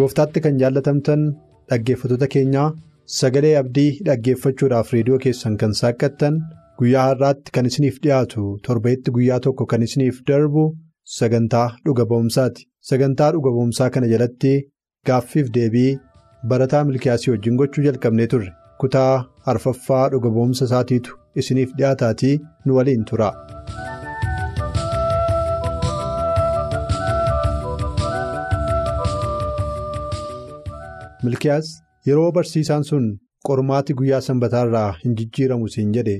Gooftaatti kan jaallatamtan dhaggeeffattoota keenyaa sagalee abdii dhaggeeffachuudhaaf reediyoo keessan kan saaqqattan guyyaa har'aatti kan isiniif dhiyaatu torbeetti guyyaa tokko kan isiniif darbu sagantaa dhuga ba'umsaati sagantaa dhuga ba'umsaa kana jalatti gaaffiif deebii barataa milkiyaasii wajjin gochuu jalqabnee turre kutaa arfaffaa dhuga ba'umsa isaatiitu isiniif dhiyaataatii nu waliin tura. Milkiyaas yeroo barsiisaan sun qormaati guyyaa sanbataa irraa hin jijjiiramu siin jedhe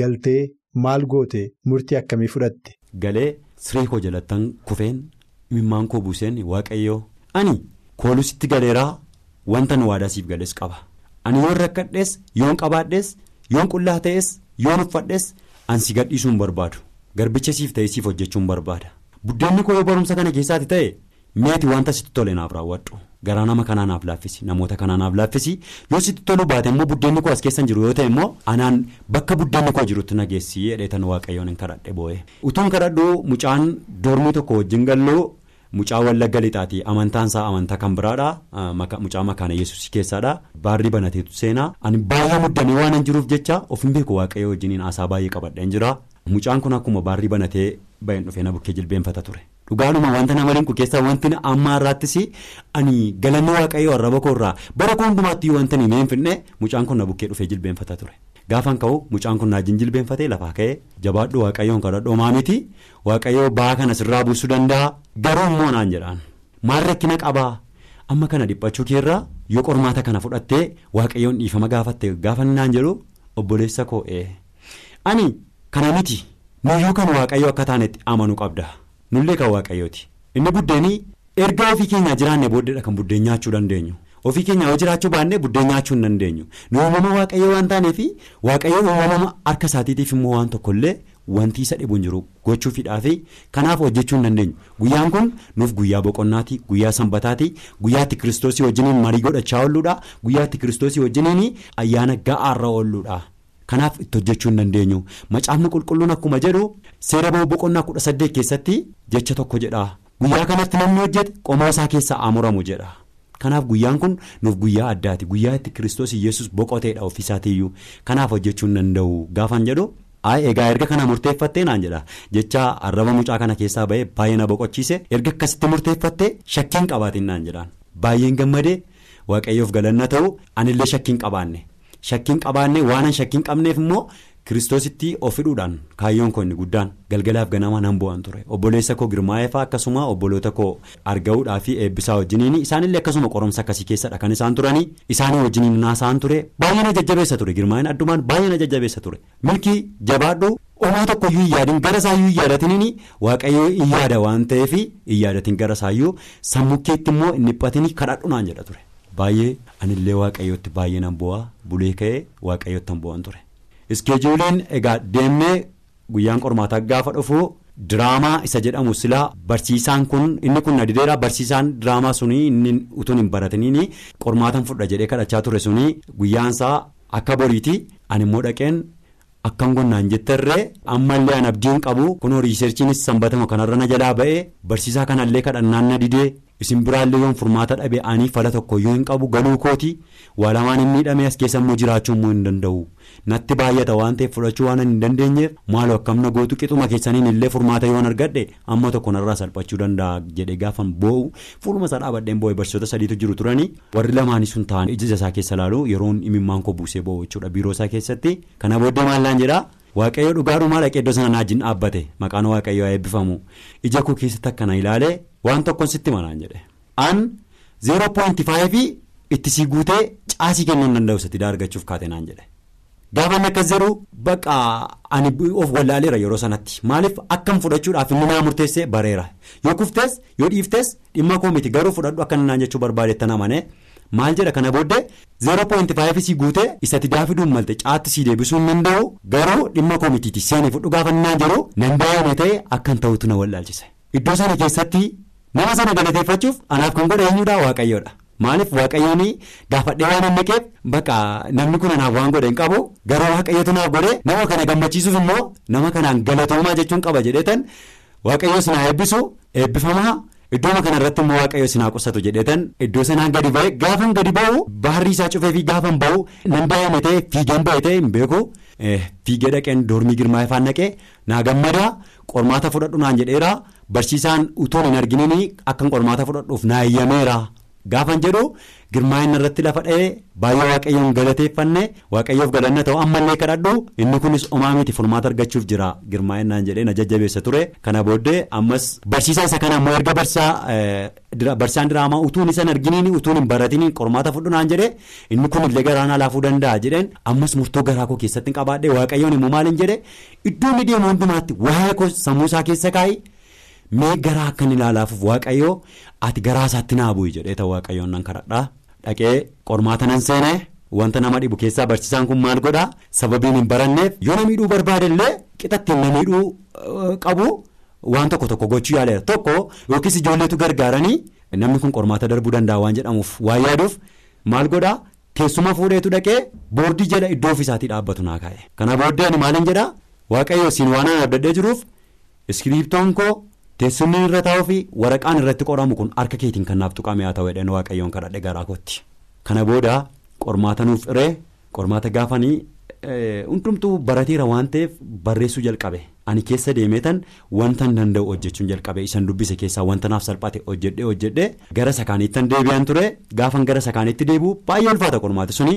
galtee maal goote murtii akkamii fudhatte. galee siree koo jalattan kufeen imimmaan koo buuseen waaqayyoo ani koolusitti galeeraa wanta nu waadaa siif galees qaba ani yoon rakkadhees yoon qabaadhees yoon qullaa ta'es yoon uffadhees ansi gadhiisuun barbaadu garbicha siif ta'e siif hojjechuun barbaada buddeenni koo barumsa kana keessaati ta'e meeti wanta sitti tole naaf raawwadhu. Garaa nama kanaa naaf laaffisi namoota kanaa naaf laaffisi. Yoo sitti tolu baate immoo buddeenni koo as keessan jiru yoo ta'e immoo anaan bakka buddeenni koo jirutti nageessi jedheetan waaqayyoon hin kadhadhe boo'e. utuun kadhadhu mucaan doormii tokko wajjin galluu mucaa wallagga lixaati amantaan isaa amantaa kan biraadha. Mucaa makaana yesuus keessaadha baarrii banateetu seenaa. Ani baay'ee muddamee waan hin jiruuf jecha of hin beeku waaqayyoo wajjiniin haasaa baay'ee qabadheen jira. Mucaan kun akkuma baarrii banatee baay'een dhufee na bukkee jilbeenfata ture. Dhugaadhuma wanta nama linku keessaa wanti amma irraattis ani galanni waaqayyoo arraba koorraa bara hundumaatti wanti ni meenfinne mucaan kun na bukkee dhufee jilbeenfata ture. Gaafan ka'u mucaan kun naajin jilbeenfatee lafaa ka'ee jabaadhu waaqayyoon kadhadhu. Miti waaqayyoo ba'aa kana sirraa buusuu danda'a garuu immoo naan jedhaan. Maal rakkina qabaa? Amma kana dhiphachuu keerraa yoo qormaata kana fudhattee waaqayyoon dhiifama gaafatte gaafa naan jedhu obboleessa koo ee. Ani kana miti. Nuyyuu kan waaqayyoo akka taanetti amanuu qabda. Nullee kan waaqayyooti. Inni buddeenii erga ofii keenyaa jiraanne booddeedha kan buddeen nyaachuu dandeenyu. Ofii keenya yoo jiraachuu baannee buddeen nyaachuu hin dandeenyu. Nu uumama waaqayyoo waan taaneefi waaqayyoo uumama harka isaatiitiif immoo waan tokkollee wanti isa dhibu hin jiru. Gochuufidhaafi kanaaf hojjechuu hin dandeenyu. Guyyaan kun nuuf guyyaa boqonnaati guyyaa sanbataati guyyaatti kiristoosii wajjiniin marii godhachaa oolluudha guyyaatti kiristoosii wajjiniin ayyaana ga'aarra oolluudha. Kanaaf itti hojjechuu hin dandeenyu macaafni qulqulluun akkuma jedhu seera boqonnaa kudha saddeet keessatti jecha tokko jedha. Guyyaa kanatti namni hojjete qomoo isaa keessaa amuramu jedha. Kanaaf guyyaan kun nuuf guyyaa addaati. Guyyaa itti kiristoos yesus boqoteedha ofiisaatiiyyuu kanaaf hojjechuu hin danda'u. Gaafan jedhu egaa erga kana murteeffattee? naan jedha. Jecha arraba mucaa kana keessaa ba'ee baay'ee na boqochiise erga akkasitti murteeffattee shakkiin qabaatiin naan jedhaan baay'een gammadee waaqayyoof galanna ta'u anillee shakkiin qabaanne. Shakkiin qabaannee waan shakkiin qabneef immoo kiristoositti of hidhuudhaan kaayyoon koo inni guddaan galgalaaf ganama nan bu'an ture. Obboleessa koo girmaa'eefaa akkasuma obboloota koo arga'uudhaa fi eebbisaa wajjiniin isaanillee akkasuma qoromsa akkasii keessadha kan isaan turanii isaanii wajjiniin naasa'an ture baay'ee na jajjabeessa ture. Girmaa'een addumaan baay'ee na jajjabeessa ture. Milkii jabaadhu homaa tokko iyyuu yaadin gara isaayyuu hin yaadatiniin waaqayyoo hin yaada waan ta'eef hin yaadatin gara isaayyuu sammuu keetti immoo hin dhiphatini kadhadhu naan jedha ture. Baay'ee anillee waaqayyootti baay'ee nan bu'aa bulee ka'ee waaqayyootti nan bu'an ture. Iskeejuuliin egaa deemnee guyyaan qormaataa gaafa dhufu diraamaa isa jedhamu silaa barsiisaan kun inni kun na dideera. Barsiisaan diraamaa sunii inni utuun hin baratiniin qormaatan fudha jedhee kadhachaa ture sunii guyyaansaa akka boriiti. Ani immoo dhaqeen akkan gonnaan jettarree ammallee an abdiin qabu kunoo riiserchiinis sanbatama kanarra na jalaa ba'ee barsiisaa kanallee kadhannaan na didee. Isin biraallee yoon furmaata dhabe ani fala tokko yoo hin qabu galuu kooti waalamaan hin miidhamee as keessa immoo jiraachuu immoo hin danda'u. Natti baay'ata waan ta'eef fudhachuu waan hin dandeenyeef maaloo akkamna gootu qixuma keessaniin illee furmaata yoon argadhe amma tokko narraa salphachuu danda'a jedhee gaafan boo'u. Fuuluma isaa dhaabadheen boo'e barsiisota sadiitu jiru turanii warri lamaanii sun ta'an ija isaa keessa laalu yeroon imimmaan koo buusee boo'u jechuudha. Biiroo isaa keessatti kana booddee maallaan jedhaa. Waaqayyo dhugaadhumaa dhaqee iddoo sana naajin dhaabbate. Maqaan waaqayyoo eebbifamu. Ija koo keessatti akkana ilaalee waan tokkoon sitti manaan jedhe. An 0.5 itti sii guutee caasii kennuu hin danda'u satti argachuuf kaate naan jedhe. Gaafa inni akkas jedhu bakka ani of wallaaleera yeroo sanatti. Maaliif akkam fudhachuudhaaf inni naa murteessee bareera? Yoo kuftees yoo dhiiftees dhimma koo miti. Garuu fudhadhu akka naan jechuu barbaadeettan amane maal jedha kana booddee? 0.5 sii guutee isatti daafiduun malte caatti sii deebisuu hin danda'u garuu dhimma koo mitiiti seeni fudhu gaafa naan jedhu nan daa'ame ta'e akkan ta'utu na wallaalchise. Iddoo sana keessatti nama sana galateeffachuuf anaaf kan godhe eenyuudha waaqayyoodha. maaliif waaqayyoon gaafadhee waan hanneqeef bakka namni kun anaaf waan godhe hin qabu. Garuu waaqayyootu naaf godhe? Nama kana gammachiisuuf immoo nama kanaan galatoomaa jechuun qaba jedheetan waaqayyoo sinaa eebbisu eebbifamaa iddooma kana irratti immoo waaqayyoo sinaa qusatu jedheetan iddoo sanaan gadi ba'e gaafan gadi ba'u baharri isaa cufee fi gaafan ba'u nan daa'ime ta'e fiigeen ba'e ta'e hin beeku fiigee dhaqeen doormii girmaa ifaan dhaqee naa gammadaa qormaata fudhadhu naan jedheera barsiisaan utuun hin arginiin akkan qormaata fudhadhuuf naa eeyyameera. Gaafan jedhu girmaa'inna irratti lafa dha'ee baay'ee waaqayyoon galateeffanne waaqayyoof galanna ta'u ammallee kadhadhu. Inni kunis homaa miti furmaata argachuuf jira. Girmaa'innaan jedhee na jajjabeessa ture. Kana booddee ammas barsiisaa isa kana ammoo erga barsiisaan diraamaa utuun isa arginiin utuun hin baratiniin qormaata fudhu naan jedhe inni kunillee garaan alaafuu danda'a jedheen. Ammas murtoo garaa koo keessatti hin qabaadhe. Waaqayyoon immoo maaliin jedhe iddoo deemu hundumaatti waa'ee koo sammuusaa keessa kaa'i. Mee garaa akkan ilaalaafuuf waaqayyoo ati garaa isaatti naa bu'i jedhee ta'u waaqayyoon nan kadhadhaa dhaqee qormaata nan seenee wanta nama dhibu keessaa barsiisaan kun maal godhaa? Sababiin hin baranneef yoo na miidhuu barbaade illee qixatti na miidhuu qabu waan tokko tokko gochuu yaaleera. Tokko yookiis ijoolleetu gargaaranii namni kun qormaata darbuu danda'a waan jedhamuuf waan yaaduuf maal godhaa? Teessuma fuudheetu dhaqee boordii jala iddoo ofiisaatii dhaabbatu naa kaa'e. Kana booddee ani maaliin jedhaa? Waaqayyoo siin waan an abdadhee jiruuf iskiriiptoon koo. Teessumni irra taa'uu fi waraqaan irratti qoramu kun harka keetiin kan naaf tuqame haa ta'u jedheen waaqayyoon kadhadhe garaa kootti kana booda qormaata nuuf hiree qormaata gaafanii hundumtuu barateera waan ta'eef barreessuu jalqabe. Ani keessa deemeetan wanta hin danda'u hojjechuun jalqabe. Isan dubbise keessaa wanta naaf salphate hojjedhee hojjedhee gara sakaaniittan deebi'an ture. Gaafan gara sakaaniitti deebi'u baay'ee ulfaata qormaati suni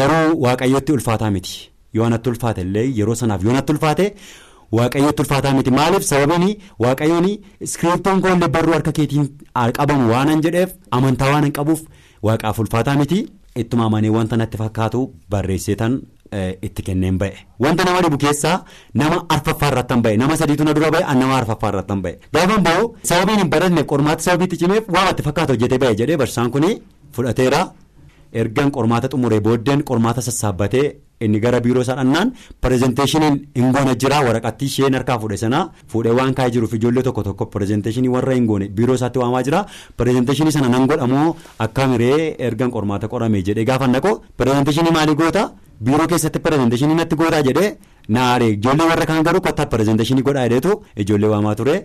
garuu waaqayyootti ulfaataa miti. Yoo anatti ulfaate illee yeroo sanaaf yoo natti ulfaate. Waaqayyootti ulfaataa miti maaliif? Sababiin waaqayyoon iskiriiptoon koollee barruu harka keetiin qabamu waanan jedheef amantaa waan hin qabuuf waaqaaf ulfaataa miti ittuma amanee wanta natti fakkaatu barreesseetan itti kenneen ba'e. Wanta nama dhibu keessaa nama arfaffaa irratti hin ba'e. Nama sadiitu na dura ba'e an nama arfaffaa irratti hin ba'e. Gaafan ba'u sababiin hin baranne qormaata sababiitti cimeef waan itti fakkaatu hojjetee ba'e jedhee barsiisaan kun fudhateera ergan qormaata xumuree booddeen qormaata sassaabbatee. inni gara biiroo isaa dhannaan pirezenteeshiniin hin goone jira. Waraqattii isheen harkaa fuudhe sanaa fuudhee waan kaa'ee jiruuf ijoollee tokko tokko pirezenteeshinii warra hin goone biiroo isaatti waamaa jira. Pirezenteeshinii sana nan godhamoo akka miree ergan qormaata qorame jedhee gaafa naqo pirezenteeshinii maalii goota? Biiroo keessatti pirezenteeshinii natti gootaa jedhee naaree ijoollee warra kaan garuu kottaa pirezenteeshinii godhaa jedheetu ijoollee waamaa ture.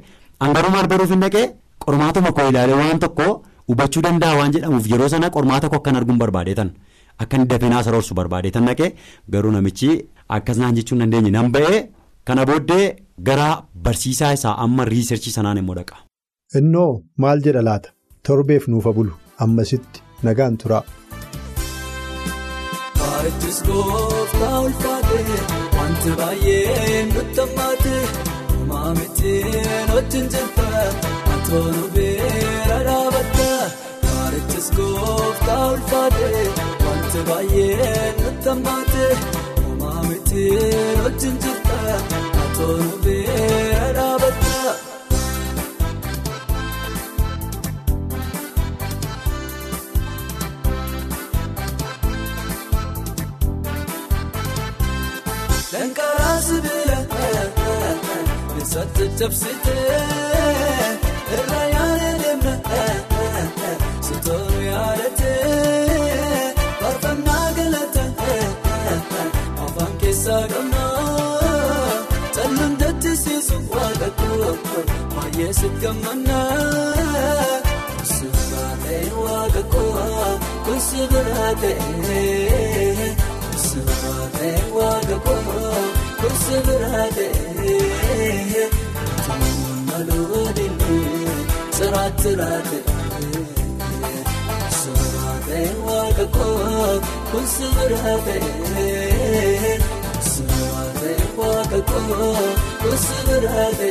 Hangaruu maal baruuf hin dhaqee qormaatuma koo ilaalee waan tokko hubachuu danda'a waan jedhamuuf yeroo sana qormaata koo akkan arguun barbaadeetan. Akka inni dafee naa saroorsu barbaadeetan naqee garuu namichi akkas naan jechuun dandeenye nan ba'ee kana booddee gara barsiisaa isaa amma riisarchii sanaan immoo dhaqa. Innoo maal jedha laata? Torbeef nuufa bulu. Ammasitti nagaan tura. Wanti baay'ee nutti hammaate uumaa miti wajjin jirta atoonu beera dhaabatta. Dankaraa sibiila eessatti cabsite irra sitoonu yaadate. Faarfannaa galata afaan keessaa qabnaa calluun dattisiisu waaqa koo baay'ee sitti gammannaa kusi biraa ta'e waaqa koo kusi biraa ta'e biraa ta'e waaqa koo kusi biraa ta'e maluu dinnee siraatti raate. Waaqa koo kun sibiraate sibiraate waaqa koo kun sibiraate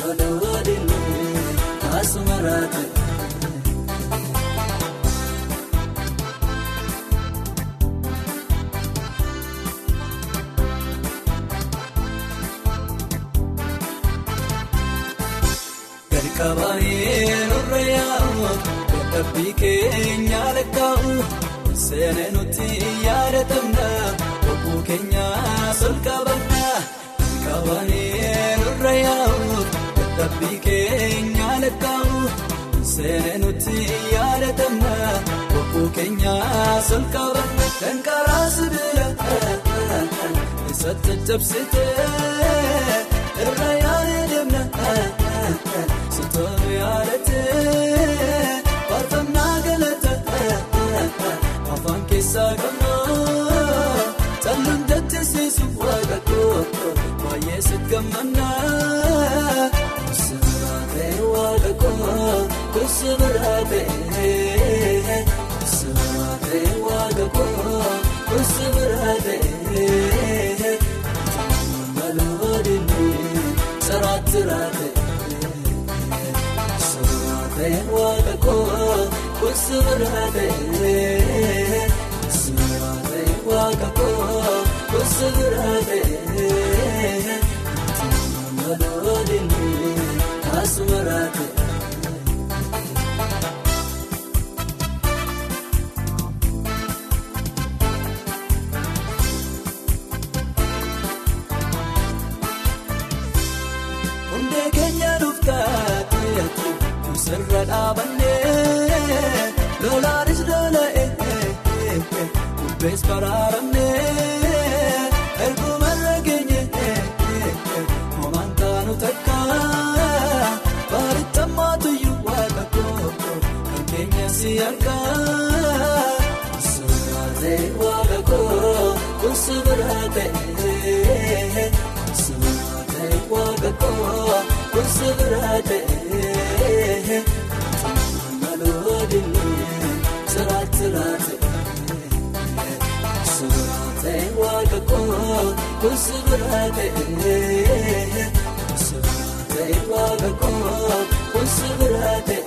mana waadini asumaraate. Kabaayee dadhabbii keenya lakkaa'u seenee nuti yaadatamna bobbuu keenya sol qabanna. Kabaayee nurra yaa'u dadhabbii keenya lakkaa'u seenee nuti yaadatamna bobbuu keenya sol qabanna. Dankaraa sibiila isa caccabsitee irra yaa'ee deemna. Baay'ee si gammannaa kusi biraatee waaqa koo kusi biraatee kusi biraatee waaqa koo kusi biraatee maloo dinnee saraatti raatee. Suraatee waaqa koo kusuraatee Suraatee waaqa koo kusuraatee sirra dhaabannee lolaanis lola'ee bubbees baraaramnee kusi biraatee maloo dinnee siraatti raatee siraatee waaqa koo kusi biraatee siraatee waaqa koo kusi biraatee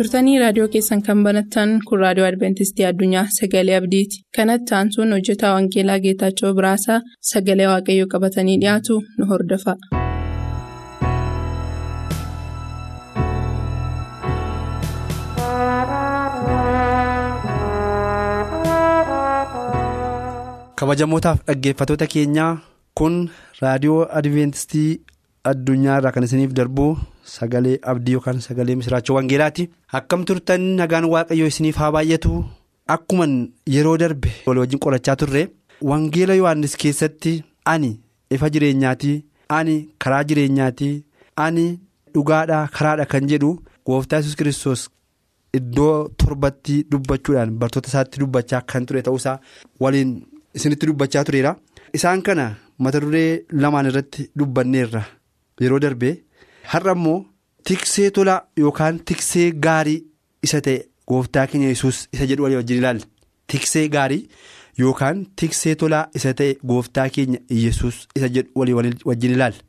turtanii raadiyoo keessan kan banattan kun raadiyoo adventistii addunyaa sagalee abdiiti kanatti aansuun hojjetaa wangeelaa geetaachoo biraasaa sagalee waaqayyoo qabatanii dhiyaatu nu hordofa. kabajamootaaf dhaggeeffatoota keenyaa kun raadiyoo adventistii addunyaa irraa kan isiniif darbu sagalee abdii yookaan sagalee misiraachoo wangeelaati. Akkam turtan nagaan waaqayyoo isiniif haa baay'atu akkuman yeroo darbe walii wajjin qorachaa turre. Wangeela yohannis keessatti ani ifa jireenyaati ani karaa jireenyaati ani dhugaadhaa karaadha kan jedhu gooftaa yesus kiristoos iddoo torbatti dubbachuudhaan bartoota isaatti dubbachaa kan ture ta'uusaa waliin isinitti dubbachaa tureera. Isaan kana mata duree lamaan irratti dubbanneerra yeroo darbe har'a immoo tiksee tolaa yookaan tiksee gaarii isa ta'e gooftaa keenya yesus isa jedhu walii wajjin ilaalla tiksee gaarii yookaan tiksee tolaa isa ta'e gooftaa keenya yesus isa jedhu walii wajjin ilaalla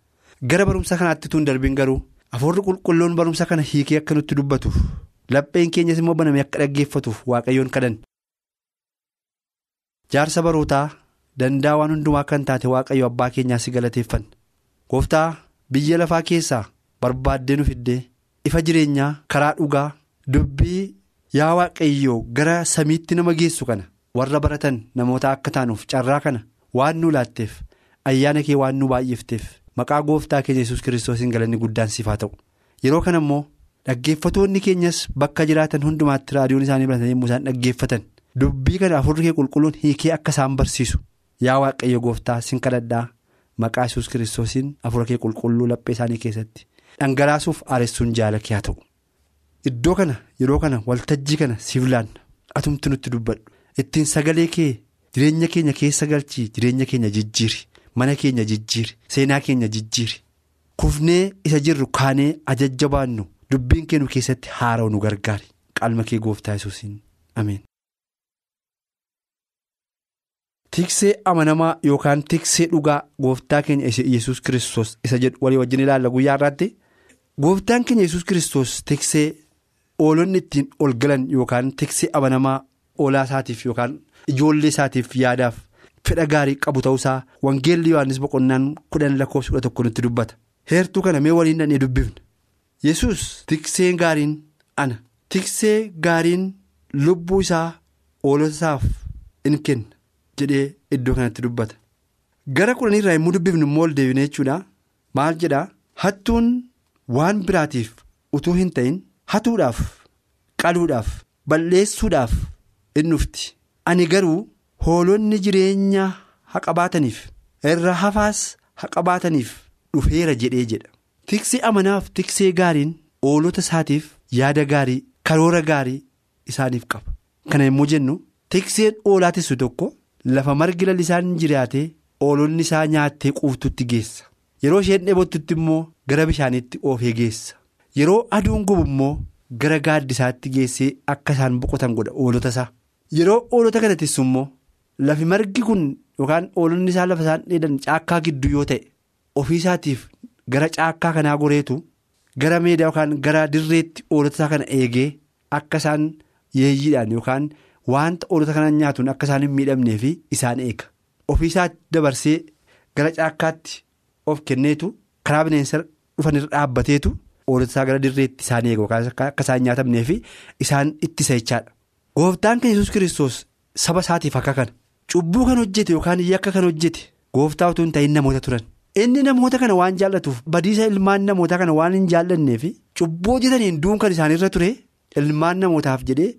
gara barumsa kanaatti tun darbiin garuu afuurri qulqulluun barumsa kana hiikee akka nutti dubbatuuf lapheen keenyas immoo banamee akka dhaggeeffatuuf waaqayyoon kadhan jaarsa barootaa danda'a waan hundumaa kan taate waaqayyo abbaa keenyaa si galateeffanna gooftaa biyya lafaa keessaa barbaaddee nu fiddee ifa jireenyaa karaa dhugaa dubbii yaa waaqayyoo gara samiitti nama geessu kana warra baratan namoota akka taanuuf carraa kana waan nu laatteef ayyaana kee waan nu baay'ifteef maqaa gooftaa keenya yesus kiristoosiin galanni guddaan siif haa ta'u. Yeroo kana immoo dhaggeeffatoonni keenyas bakka jiraatan hundumaatti raadiyoon isaanii banatanii yommuu isaan dhaggeeffatan dubbii kana afurri kee qulqulluun hiikee akka isaan barsiisu yaa waaqayyo gooftaa sin kadhadhaa maqaa yesus kiristoosiin afura kee qulqulluu laphee isaanii keessatti dhangalaasuuf aaressuun jaalakee haa ta'u. Iddoo kana yeroo kana waltajjii kana siif laanna atumti nutti dubbadhu. Ittiin sagalee kee jireenya keenya keessa galchii jireenya keenya jijjiiri mana keenya jijjiiri seenaa keenya jijjiiri. Kufnee isa jirru kaanee ajajjabaannu dubbiin keenu keessatti haara'u nu gargaari. Qalma kee gooftaa yesuusiin ameen. Tiksee amanamaa yookaan tiksee dhugaa gooftaa keenya yesus kiristoos isa jedhu walii wajjin ilaalla guyyaa irraatti. Gooftaan keenya yesus kiristoos tiksee oolonni ittiin ol galan yookaan tiksee amanamaa oolaa isaatiif yookaan ijoollee isaatiif yaadaaf fedha gaarii qabu ta'uusaa wangeelli yohannis boqonnaan kudhan lakkoofsa kudha tokko nutti dubbata. Heertuu kana mee waliin dhannee dubbifna. Yesus tikseen gaariin ana. Tiksee gaariin lubbuu isaa hoolota isaaf in kenna jedhee iddoo kanatti dubbata. Gara kudhaniirraa yommuu dubbifnu immoo ol deebine jechuudha. Maal jedhaa hattuun waan biraatiif utuu hin ta'in hatuudhaaf qaluudhaaf balleessuudhaaf in dhufti. Ani garuu hoolonni jireenya haqa baataniif irra hafaas haqa baataniif dhufeera jedhee jedha. Tiksee amanaaf tiksee gaariin hoolota isaatiif yaada gaarii karoora gaarii isaaniif qaba. Kana yommuu jennu tikseen hoolaa tissu tokko lafa margi lalisaan jiraatee hoolonni isaa nyaattee quuftutti geessa. Yeroo isheen dheebottutti immoo gara bishaaniitti oofee geessa. Yeroo aduun gubu immoo gara gaaddisaatti geessee akka isaan boqotan godha hoolota isaa. Yeroo hoolota kana tissu immoo lafi margi kun yookaan hoolonni isaa lafa isaan dheedan caakkaa gidduu yoo ta'e ofiisaatiif gara caakkaa kanaa goreetu gara meedaa yookaan gara dirreetti hoolota isaa kana eegee akka isaan yeeyyiidhaan yookaan wanta hoolota kanaan nyaatuun akka isaan hin miidhamneef isaan eega ofiisaatti dabarsee gara caakkaatti of kenneetu karaa bineensa dhufanirra dhaabbateetu hoolota isaa gara dirreetti isaan eega akka isaan nyaatamneef isaan ittisa jechaadha. Gooftaan keenya yesus kiristoos saba isaatiif akka kana cubbuu kan hojjete yookaan yakka kan hojjete gooftaa utuu hin ta'in namoota turan inni namoota kana waan jaallatuuf badiisa ilmaan namootaa kana waan hin jaallanneef cubbuu hojjetaniin duun kan isaanirra ture ilmaan namootaaf jedhee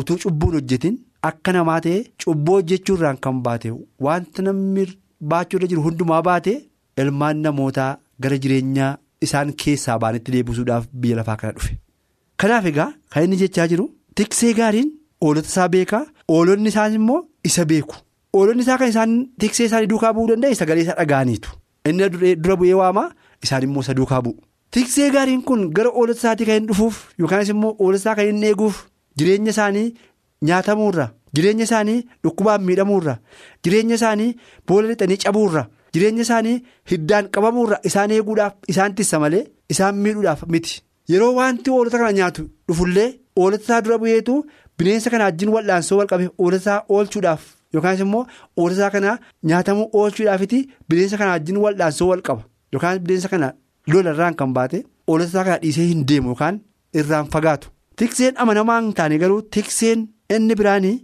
utuu cubbuun hojjetin akka namaa ta'e cubbuu hojjechuurraan kan baate wanta namni baachuurra jiru hundumaa baate ilmaan namootaa gara jireenyaa isaan keessaa baanitti deebisuudhaaf biyya lafaa kana dhufe kanaaf egaa kan inni jechaa jiru tiksee gaariin. Hoolota isaa beekaa hoolonni isaas immoo isa beeku hoolonni isaa kan isaan tiksee isaanii duukaa bu'uu danda'e sagalee isaa dhaga'aniitu inni dura bu'ee waamaa isaan immoo isa duukaa bu'u. Tiksee gaariin kun gara hoolota isaatii kan dhufuuf yookaanis immoo hoolota isaa kan hin eeguuf jireenya isaanii nyaatamuurra jireenya isaanii dhukkubaan miidhamuurra jireenya isaanii boolla lixanii cabuurra jireenya isaanii hiddaan qabamuurra isaan eeguudhaaf isaan tissa malee isaan miidhuudhaaf miti. Yeroo wanti hoolota kana nyaatu dhufullee hoolota isaa dura bu'eetu. Bineensa kana wajjin wal'aansoo walqabe hoolota isaa oolchuudhaaf yookaan immoo hoolota isaa kana nyaatamuu oolchuudhaafiti bineensa kana wajjin wal'aansoo walqaba. Yookaan bineensa kana lolarraan kan baate hoolota isaa kana dhiisee hin deemu yookaan irraan fagaatu. Tikseen amanamaa hin taane garuu tikseen inni biraanii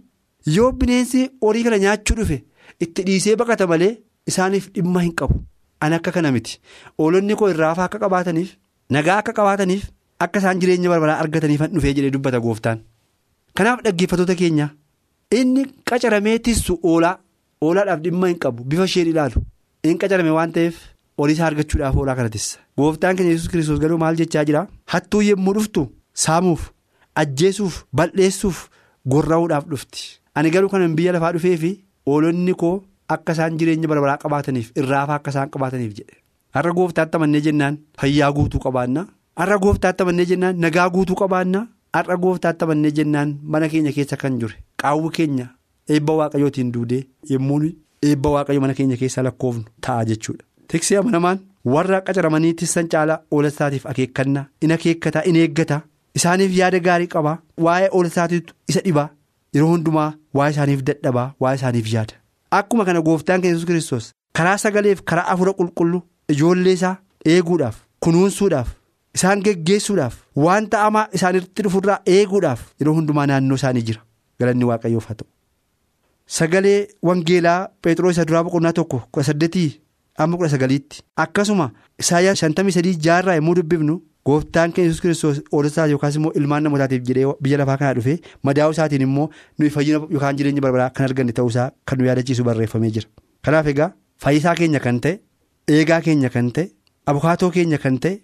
yoo bineensi horii kana nyaachuu dhufe itti dhiisee baqata malee isaaniif dhimma hin qabu. Ani akka kana miti hoolonni koo irraafaa akka qabaataniif nagaa akka qabaataniif akka isaan jireenya barbaraa argataniif dhufee jedhee dubbata gooftaan. Kanaaf dhaggeeffatoota keenya inni qacaramee tissu oolaa oolaadhaaf dhimma hin qabu bifa isheen ilaalu inni qacarame waan ta'eef isaa argachuudhaaf oolaa kana tissa. Gooftaan keenya yesus kiristoos garuu maal jechaa jira hattuu yommuu dhuftu saamuuf ajjeesuuf bal'eessuuf gorra'uudhaaf dhufti. Ani garuu kanan biyya lafaa dhufee fi oolonni koo akka isaan jireenya barbaraa qabaataniif irraafaa akka isaan qabaataniif jedhe. Har'a gooftaatti amannee jennaan fayyaa guutuu qabaannaa har'a gooftaatti amannee jennaan nagaa guutuu qabaannaa. Har'a gooftaatti amannee jennaan mana keenya keessa kan jure qaawwi keenya eebba waaqayyootiin duudee yommuu eebba waaqayyo mana keenya keessaa lakkoofnu ta'a jechuudha. Tiksee amanamaan warra qacaramanii tissan caalaa hoolota isaatiif akeekkannaa in akeekkataa in eeggata isaaniif yaada gaarii qabaa waa'ee hoolota isaatiitu isa dhibaa yeroo hundumaa waa'ee isaaniif dadhabaa waa'ee isaaniif yaada. Akkuma kana gooftaan yesus kiristoos karaa sagaleef karaa afura qulqulluu ijoollee isaa eeguudhaaf kunuunsuudhaaf. Isaan geggeessuudhaaf wanta hamaa isaanitti dhufurraa eeguudhaaf yeroo hundumaa naannoo isaanii jira galanni waaqayyoof haa ta'u. Sagalee Wangeelaa Pheexroos isa duraa boqonnaa tokko kudha saddeetii amma kudha sagaliitti akkasuma Isaayyaa shantamii sadii jaarraa yommuu dubbifnu gooftaan keenya yesus kiristoos hoolota yookaas immoo ilmaan namootaatiif jedhee biyya lafaa kanaa dhufee madaa'uu isaatiin immoo nuyi fayyina yookaan jireenya barbaraa kan arganne ta'uusaa kan nu yaadachiisu barreeffamee jira. Kanaaf egaa fayyisaa keenya kan ta'e eegaa keenya kan ta'e abukaatoo keenya kan ta'e.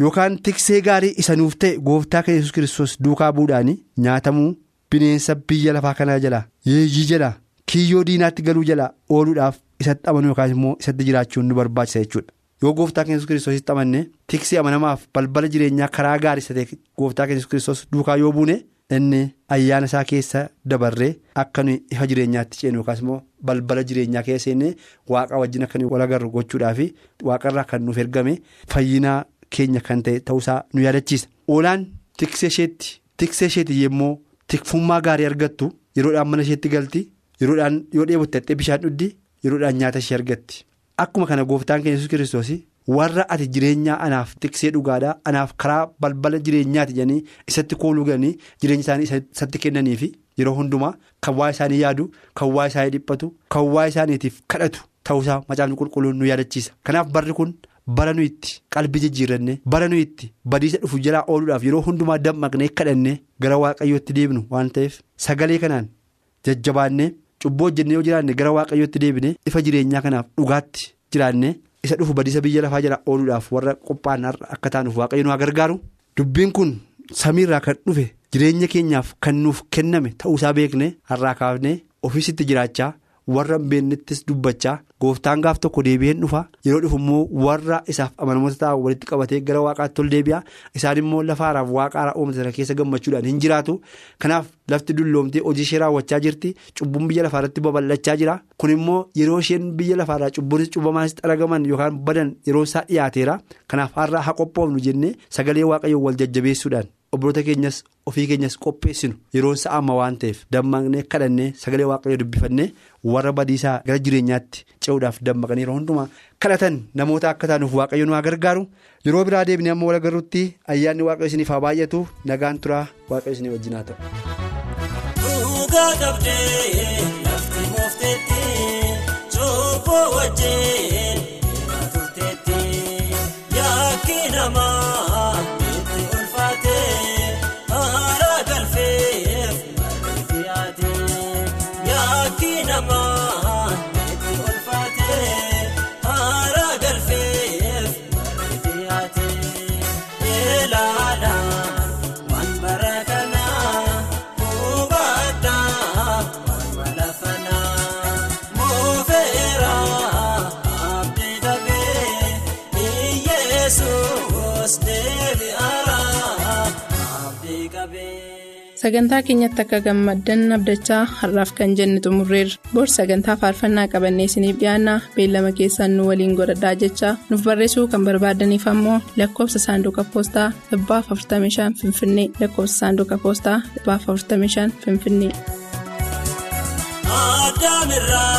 Yookaan tiksee gaarii isa nuuf ta'e gooftaa keenya yesus kiristoos duukaa bu'uudhaan nyaatamuu bineensa biyya lafaa kanaa jalaa yeeyyii jalaa kiyyoo diinaatti galuu jalaa ooluudhaaf isatti amanuu yookaan immoo isatti jiraachuun nu barbaachisa jechuudha. Yoo gooftaa keenya yesus kiristoositti amannee tiksee amanamaaf balbala jireenyaa karaa gaarii isa ta'e gooftaa keenya yesus kiristoos duukaa yoo buune inni ayyaana isaa keessa dabarree akka nuyi ifa jireenyaatti ceenu yookaas immoo balbala jireenyaa keessa inni waaqa wajjin akka nuyi wal agarru gochuudhaaf waaqarraa kan nuuf ergame fayyinaa. Keenya kan ta'e ta'uusaa nu yaadachiisa. Oolaan tiksee isheetti tiksee isheetti yemmuu tikfummaa gaarii argattu yeroodhaan mana isheetti galti yeroodhaan yoo dheebotte bishaan dhugdi yeroodhaan nyaata ishee argatti akkuma kana gooftaan keenya yesus kiristoos warra ati jireenyaa anaaf tiksee dhugaadhaa anaaf karaa balbala jireenyaati jedhanii isatti kooluu galanii jireenya isaanii isatti kennaniifi yeroo hundumaa kan waa isaanii yaadu kan waa isaanii dhiphatu kan waa isaaniitiif kadhatu ta'uusaa macaafni qulqulluun nu yaadachiisa kanaaf barri kun. bara nu itti qalbii jijjiirranne bara nu itti badiisa dhufu jalaa ooluudhaaf yeroo hundumaa dammaqnee kadhanne gara waaqayyootti deebinu waan ta'eef sagalee kanaan jajjabaannee cubbuu hojjennee yoo jiraanne gara waaqayyootti deebine ifa jireenyaa kanaaf dhugaatti jiraanne isa dhufu badiisa biyya lafaa jalaa ooluudhaaf warra qophaa'an akka taanuuf waaqayyo nu gargaaru dubbiin kun samiirraa kan dhufe jireenya keenyaaf kan nuuf kenname ta'uusaa beekne har'aa kaafne ofiisitti jiraachaa. Warra hin beennettis dubbachaa gooftaan gaaf tokko deebi'een dhufa. Yeroo dhufu immoo warra isaaf amanamoota ta'an walitti qabatee gara waaqaatti ol deebi'a. Isaan immoo lafa haaraaf waaqa haaraa uumate sana keessa gammachuudhaan hin jiraatu. Kanaaf lafti dulloomtee hojii ishee raawwachaa jirti. Cubbuun biyya lafaarratti babal'achaa jira. Kun immoo yeroo isheen biyya lafaarraa cubbuunis cubbamaanis xaragaman yookaan badan yeroo isaa dhiyaateera kanaaf har'aa haa qophoofnu jennee sagalee waaqayyoon wal jajjabeessuudhaan. Obboota keenyas ofii keenyas qopheessinu yeroon isaa amma waan ta'eef dammaqnee kadhannee sagalee waaqayyoo dubbifannee warra badiisaa gara jireenyaatti ce'uudhaaf dammaqanii yeroo hundumaa kadhatan namoota akka taanuuf waaqayyo nu haa gargaaru yeroo biraa deebinee amma wal agarruutti ayyaanni waaqayyo isiniif haa baay'atu nagaan turaa waaqayyo isinii wajjin haa ta'u. Yaakki Sagantaa keenyatti akka gammaddan abdachaa har'aaf kan jenne xumurreerra. Bor sagantaa faarfannaa qabannee isiniif dhiyaanna beellama keessaan nu waliin godhadhaa jechaa nuuf barreessuu kan barbaadaniif ammoo lakkoofsa saanduqa poostaa 45 Finfinnee lakkoofsa saanduqa poostaa 45 Finfinnee. Adaamirraa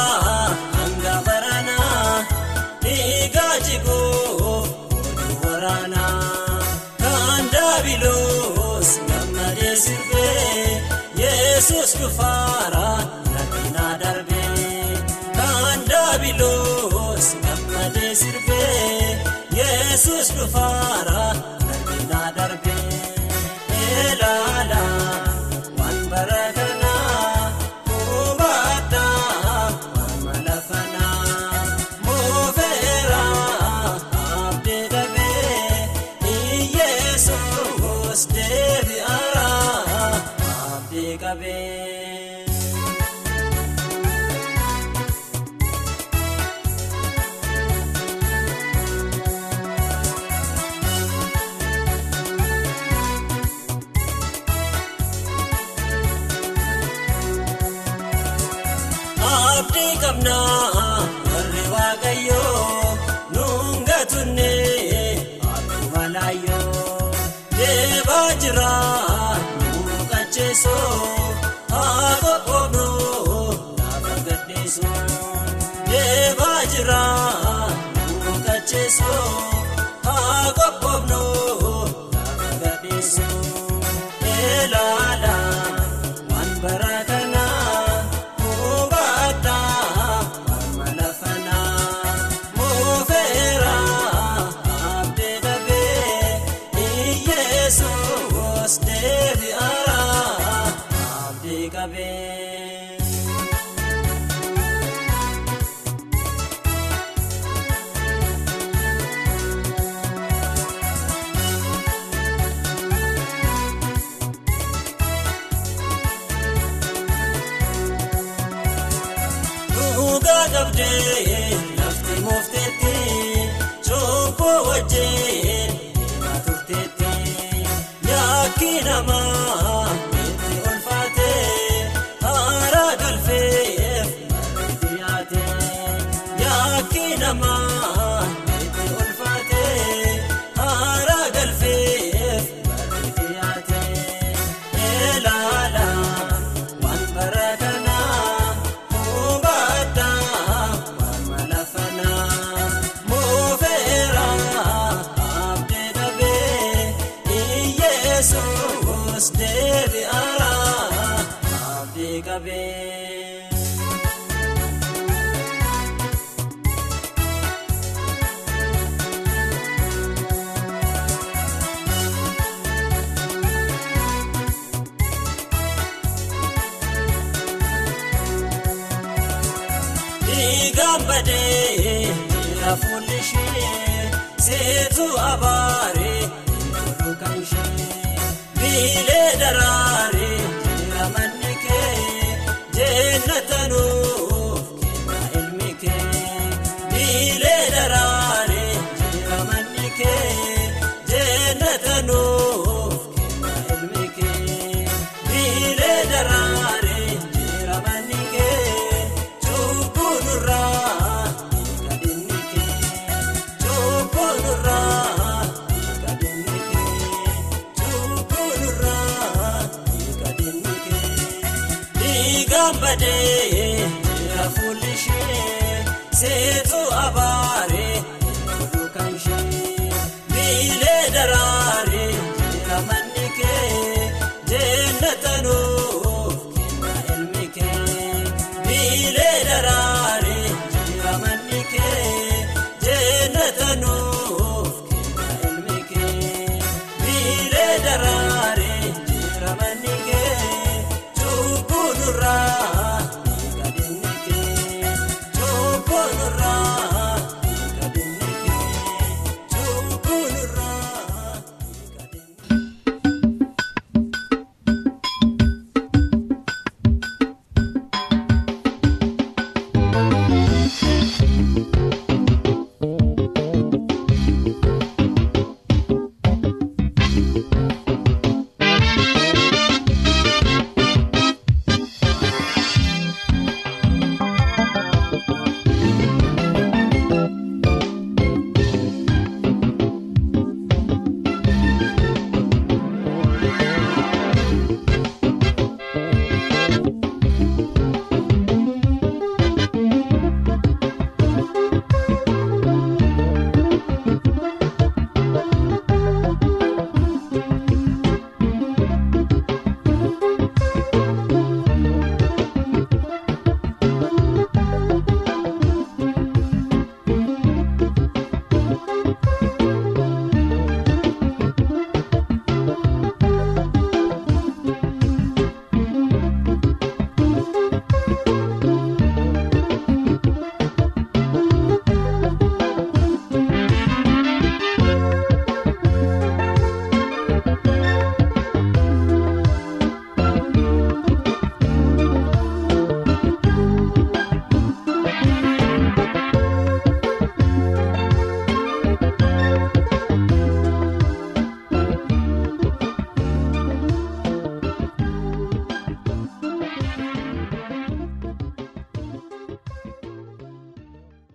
yesus dhufaara lakinaa darbee kan daabiloos gammadee sirbee yesus dhufaara lakinaa darbee ilaalaa waan bara kanaa hubadhaa waan lafanaa moofeera abdii dhabee iyyeesuus deebi'aara abdii jeenatanuuf